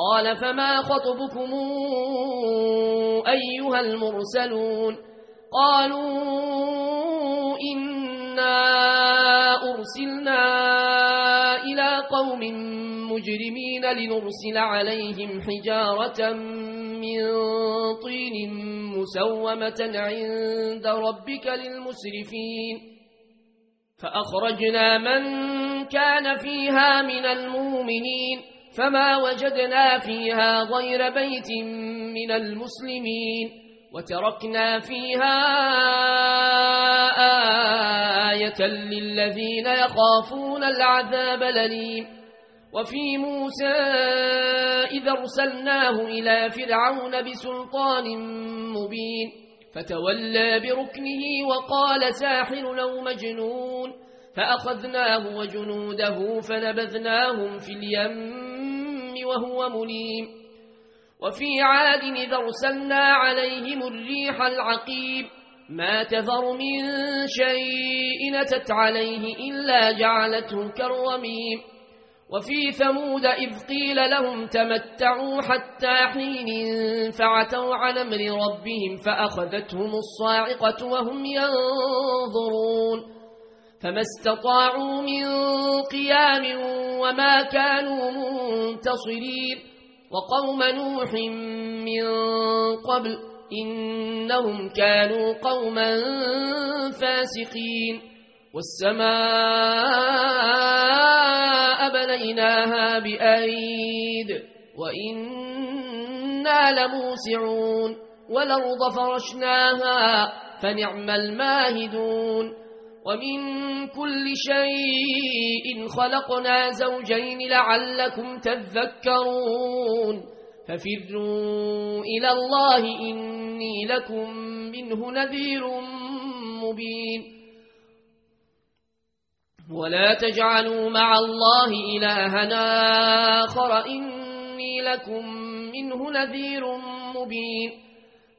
قال فما خطبكم أيها المرسلون قالوا إنا أرسلنا إلى قوم مجرمين لنرسل عليهم حجارة من طين مسومة عند ربك للمسرفين فأخرجنا من كان فيها من المؤمنين فما وجدنا فيها غير بيت من المسلمين وتركنا فيها آية للذين يخافون العذاب لليم وفي موسى إذا أرسلناه إلى فرعون بسلطان مبين فتولى بركنه وقال ساحر لو مجنون فأخذناه وجنوده فنبذناهم في اليم وهو مليم وفي عاد إذا أرسلنا عليهم الريح العقيب. ما تذر من شيء نتت عليه إلا جعلته كالرميم. وفي ثمود إذ قيل لهم تمتعوا حتى حين فعتوا عن أمر ربهم فأخذتهم الصاعقة وهم ينظرون. فما استطاعوا من قيام وما كانوا منتصرين. وقوم نوح من قبل إنهم كانوا قوما فاسقين. والسماء بنيناها بأيد وإنا لموسعون. والأرض فرشناها فنعم الماهدون. ومن كل شيء خلقنا زوجين لعلكم تذكرون ففروا إلى الله إني لكم منه نذير مبين. ولا تجعلوا مع الله إلهنا آخر إني لكم منه نذير مبين.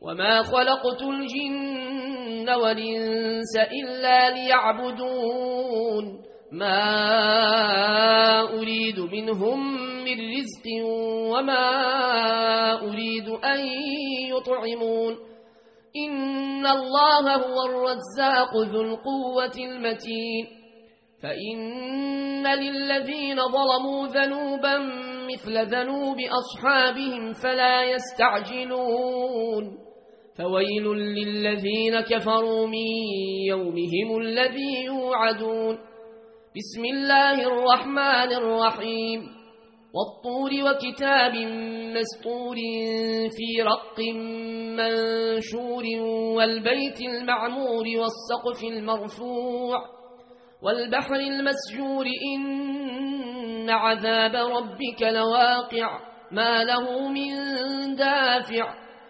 وما خلقت الجن والإنس إلا ليعبدون ما أريد منهم من رزق وما أريد أن يطعمون إن الله هو الرزاق ذو القوة المتين فإن للذين ظلموا ذنوبا مثل ذنوب أصحابهم فلا يستعجلون فويل للذين كفروا من يومهم الذي يوعدون. بسم الله الرحمن الرحيم. والطور وكتاب مسطور في رق منشور والبيت المعمور والسقف المرفوع والبحر المسجور. إن عذاب ربك لواقع. ما له من دافع.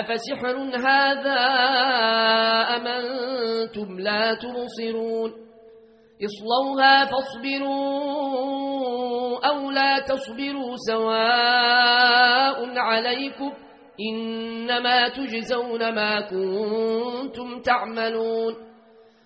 أفسحر هذا أمنتم لا تبصرون اصلوها فاصبروا أو لا تصبروا سواء عليكم إنما تجزون ما كنتم تعملون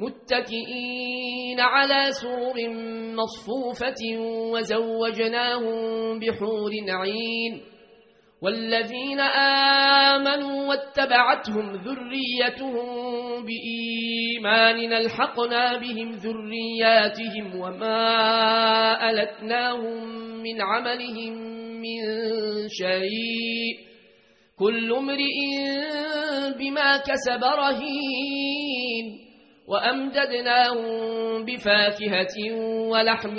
متكئين على سرر مصفوفة وزوجناهم بحور عين والذين آمنوا واتبعتهم ذريتهم بإيمان ألحقنا بهم ذرياتهم وما ألتناهم من عملهم من شيء كل امرئ بما كسب رهين وأمددناهم بفاكهة ولحم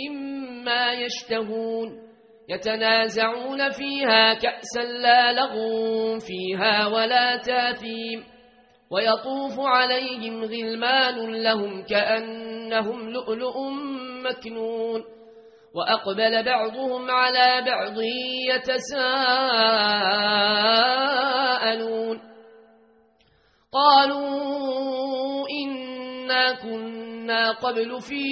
مما يشتهون يتنازعون فيها كأسا لا لغو فيها ولا تاثيم ويطوف عليهم غلمان لهم كأنهم لؤلؤ مكنون وأقبل بعضهم على بعض يتساءلون قالوا إنا كنا قبل في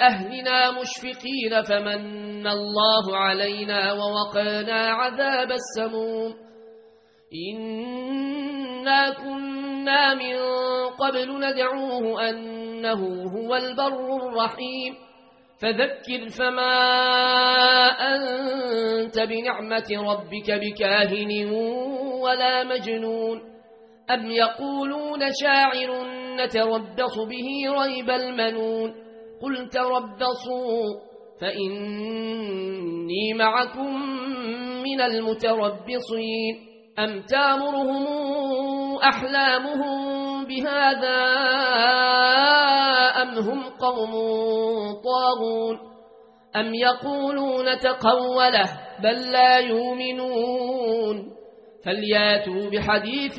أهلنا مشفقين فمن الله علينا ووقانا عذاب السموم إنا كنا من قبل ندعوه أنه هو البر الرحيم فذكر فما أنت بنعمة ربك بكاهن ولا مجنون أم يقولون شاعر نتربص به ريب المنون قل تربصوا فإني معكم من المتربصين أم تامرهم أحلامهم بهذا أم هم قوم طاغون أم يقولون تقوله بل لا يؤمنون فلياتوا بحديث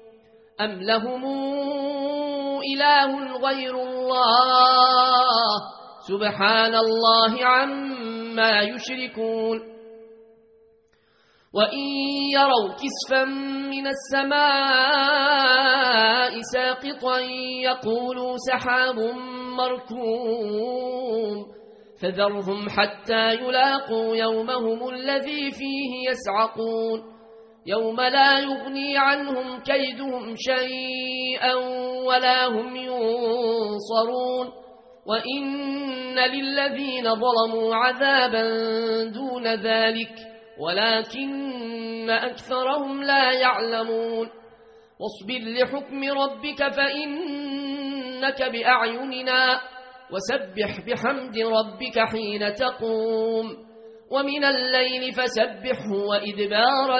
أم لهم إله غير الله سبحان الله عما يشركون وإن يروا كسفا من السماء ساقطا يقولوا سحاب مركوم فذرهم حتى يلاقوا يومهم الذي فيه يسعقون يوم لا يغني عنهم كيدهم شيئا ولا هم ينصرون وإن للذين ظلموا عذابا دون ذلك ولكن أكثرهم لا يعلمون واصبر لحكم ربك فإنك بأعيننا وسبح بحمد ربك حين تقوم ومن الليل فسبحه وإدبار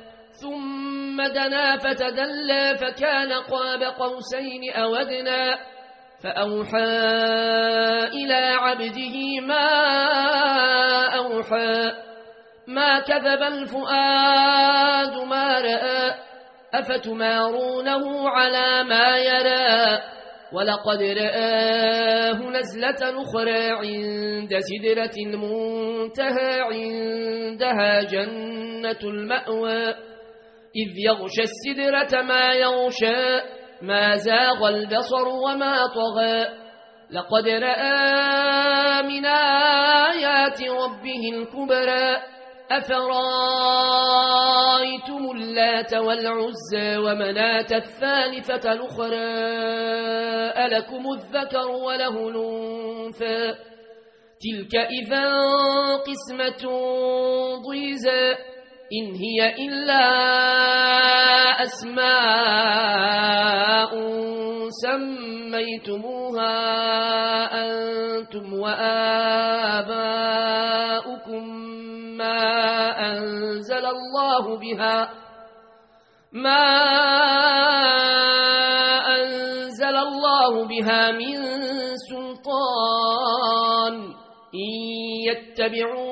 ثم دنا فتدلى فكان قاب قوسين أودنا فأوحى إلى عبده ما أوحى ما كذب الفؤاد ما رأى أفتمارونه على ما يرى ولقد رآه نزلة أخرى عند سدرة المنتهى عندها جنة المأوى إذ يغشى السدرة ما يغشى ما زاغ البصر وما طغى. لقد رأى من آيات ربه الكبرى أفرأيتم اللات والعزى ومناة الثالثة الأخرى ألكم الذكر وله الأنثى. تلك إذا قسمة ضيزى. إن هي إلا أسماء سميتموها أنتم وآباؤكم ما أنزل الله بها ما أنزل الله بها من سلطان إن يتبعون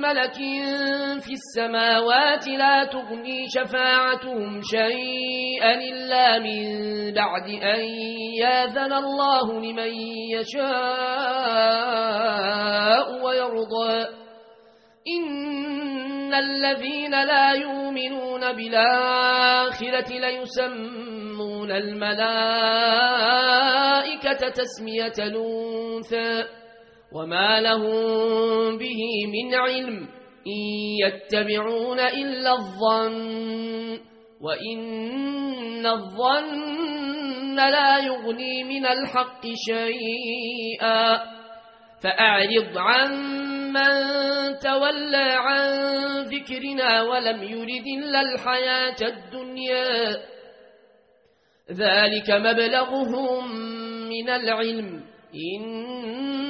ملك في السماوات لا تغني شفاعتهم شيئا إلا من بعد أن ياذن الله لمن يشاء ويرضى. إن الذين لا يؤمنون بالآخرة ليسمون الملائكة تسمية الأنثى. وما لهم به من علم إن يتبعون إلا الظن وإن الظن لا يغني من الحق شيئا فأعرض عن من تولى عن ذكرنا ولم يرد إلا الحياة الدنيا ذلك مبلغهم من العلم إن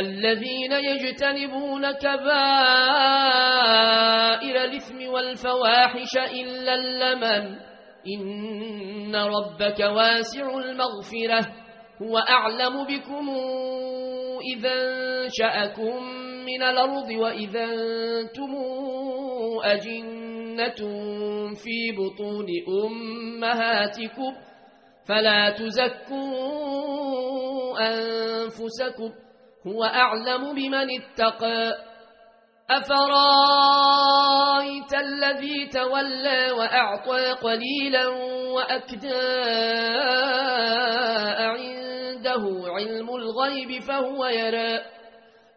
الذين يجتنبون كبائر الإثم والفواحش إلا اللمن. إن ربك واسع المغفرة. هو أعلم بكم إذا انشأكم من الأرض وإذا أنتم أجنة في بطون أمهاتكم. فلا تزكوا أنفسكم. هو أعلم بمن اتقى. أفرأيت الذي تولى وأعطى قليلا وأكدى عنده علم الغيب فهو يرى.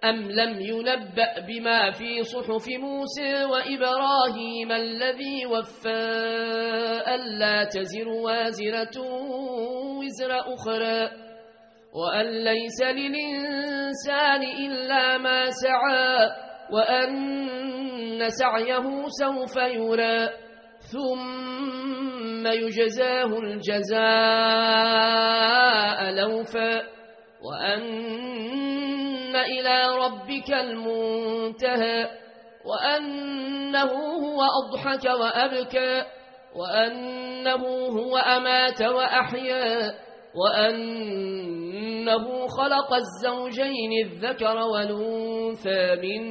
أم لم ينبأ بما في صحف موسى وإبراهيم الذي وفى ألا تزر وازرة وزر أخرى. وأن ليس للإنسان إلا ما سعى وأن سعيه سوف يرى ثم يجزاه الجزاء لوفا وأن إلى ربك المنتهى وأنه هو أضحك وأبكى وأنه هو أمات وأحيا وأنه خلق الزوجين الذكر والأنثى من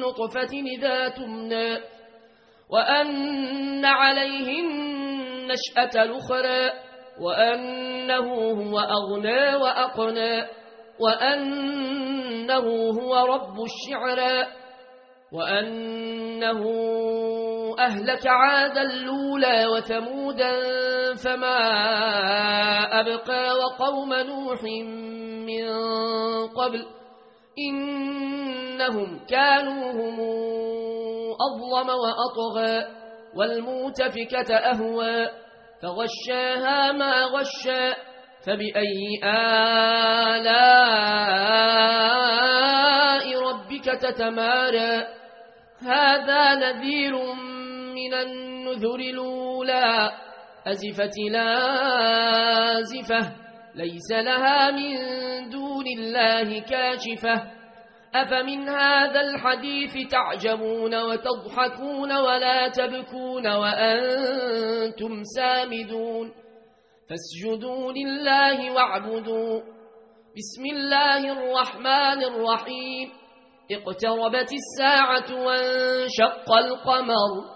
نطفة إذا تمنى وأن عليه النشأة الأخرى وأنه هو أغنى وأقنى وأنه هو رب الشعرى وأنه أهلك عادا الأولى وثمودا فما أبقى وقوم نوح من قبل إنهم كانوا هم أظلم وأطغى والموتفكة أهوى فغشاها ما غشى فبأي آلاء ربك تتمارى هذا نذير من النذر الأولى أزفت لازفة ليس لها من دون الله كاشفة. أفمن هذا الحديث تعجبون وتضحكون ولا تبكون وأنتم سامدون؟ فاسجدوا لله واعبدوا. بسم الله الرحمن الرحيم. اقتربت الساعة وانشق القمر.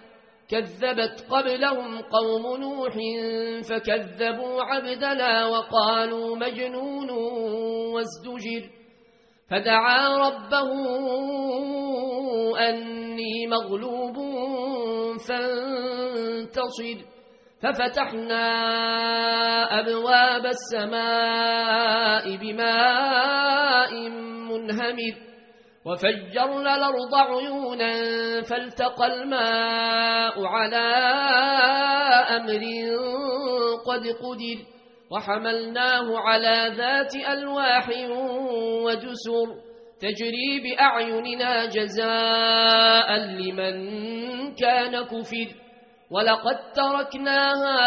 كذبت قبلهم قوم نوح فكذبوا عبدنا وقالوا مجنون وازدجر فدعا ربه أني مغلوب فانتصر ففتحنا أبواب السماء بماء منهمر وفجرنا الأرض عيونا فالتقى الماء على أمر قد قدر وحملناه على ذات ألواح ودسر تجري بأعيننا جزاء لمن كان كفر ولقد تركناها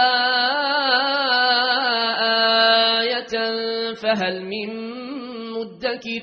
آية فهل من مدكر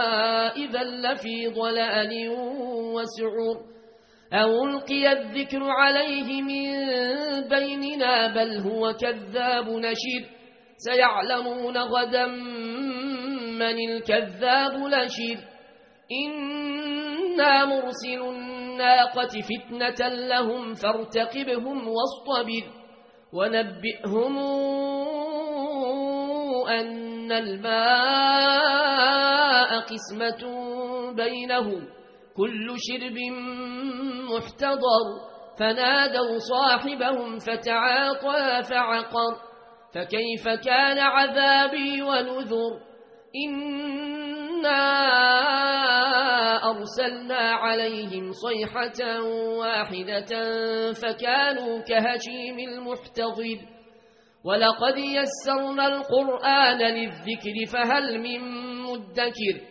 إذا لفي ضلال وسعر. أو ألقي الذكر عليه من بيننا بل هو كذاب نشر. سيعلمون غدا من الكذاب لشر إنا مرسل الناقة فتنة لهم فارتقبهم واصطبر. ونبئهم أن الماء قسمة بينهم كل شرب محتضر فنادوا صاحبهم فتعاطى فعقر فكيف كان عذابي ونذر إنا أرسلنا عليهم صيحة واحدة فكانوا كهشيم المحتضر ولقد يسرنا القرآن للذكر فهل من مدكر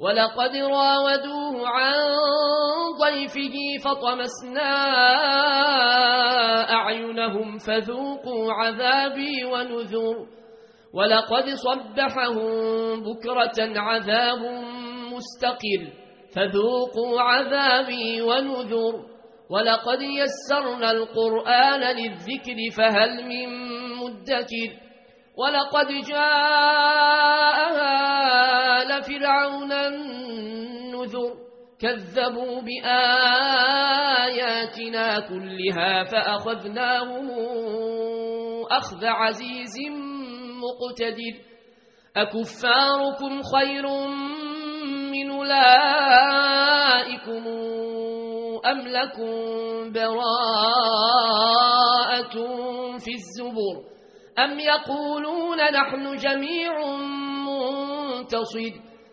ولقد راودوه عن ضيفه فطمسنا أعينهم فذوقوا عذابي ونذر ولقد صبحهم بكرة عذاب مستقر فذوقوا عذابي ونذر ولقد يسرنا القرآن للذكر فهل من مدكر ولقد جاءها لفرعون النذر كذبوا بآياتنا كلها فأخذناهم أخذ عزيز مقتدر. أكفاركم خير من أولئكم أم لكم براءة في الزبر؟ أم يقولون نحن جميع منتصد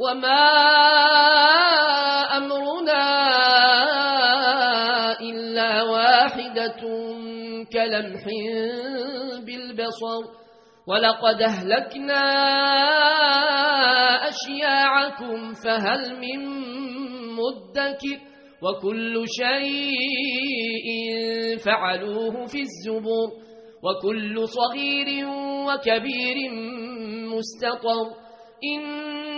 وما أمرنا إلا واحدة كلمح بالبصر ولقد أهلكنا أشياعكم فهل من مدكر وكل شيء فعلوه في الزبور وكل صغير وكبير مستطر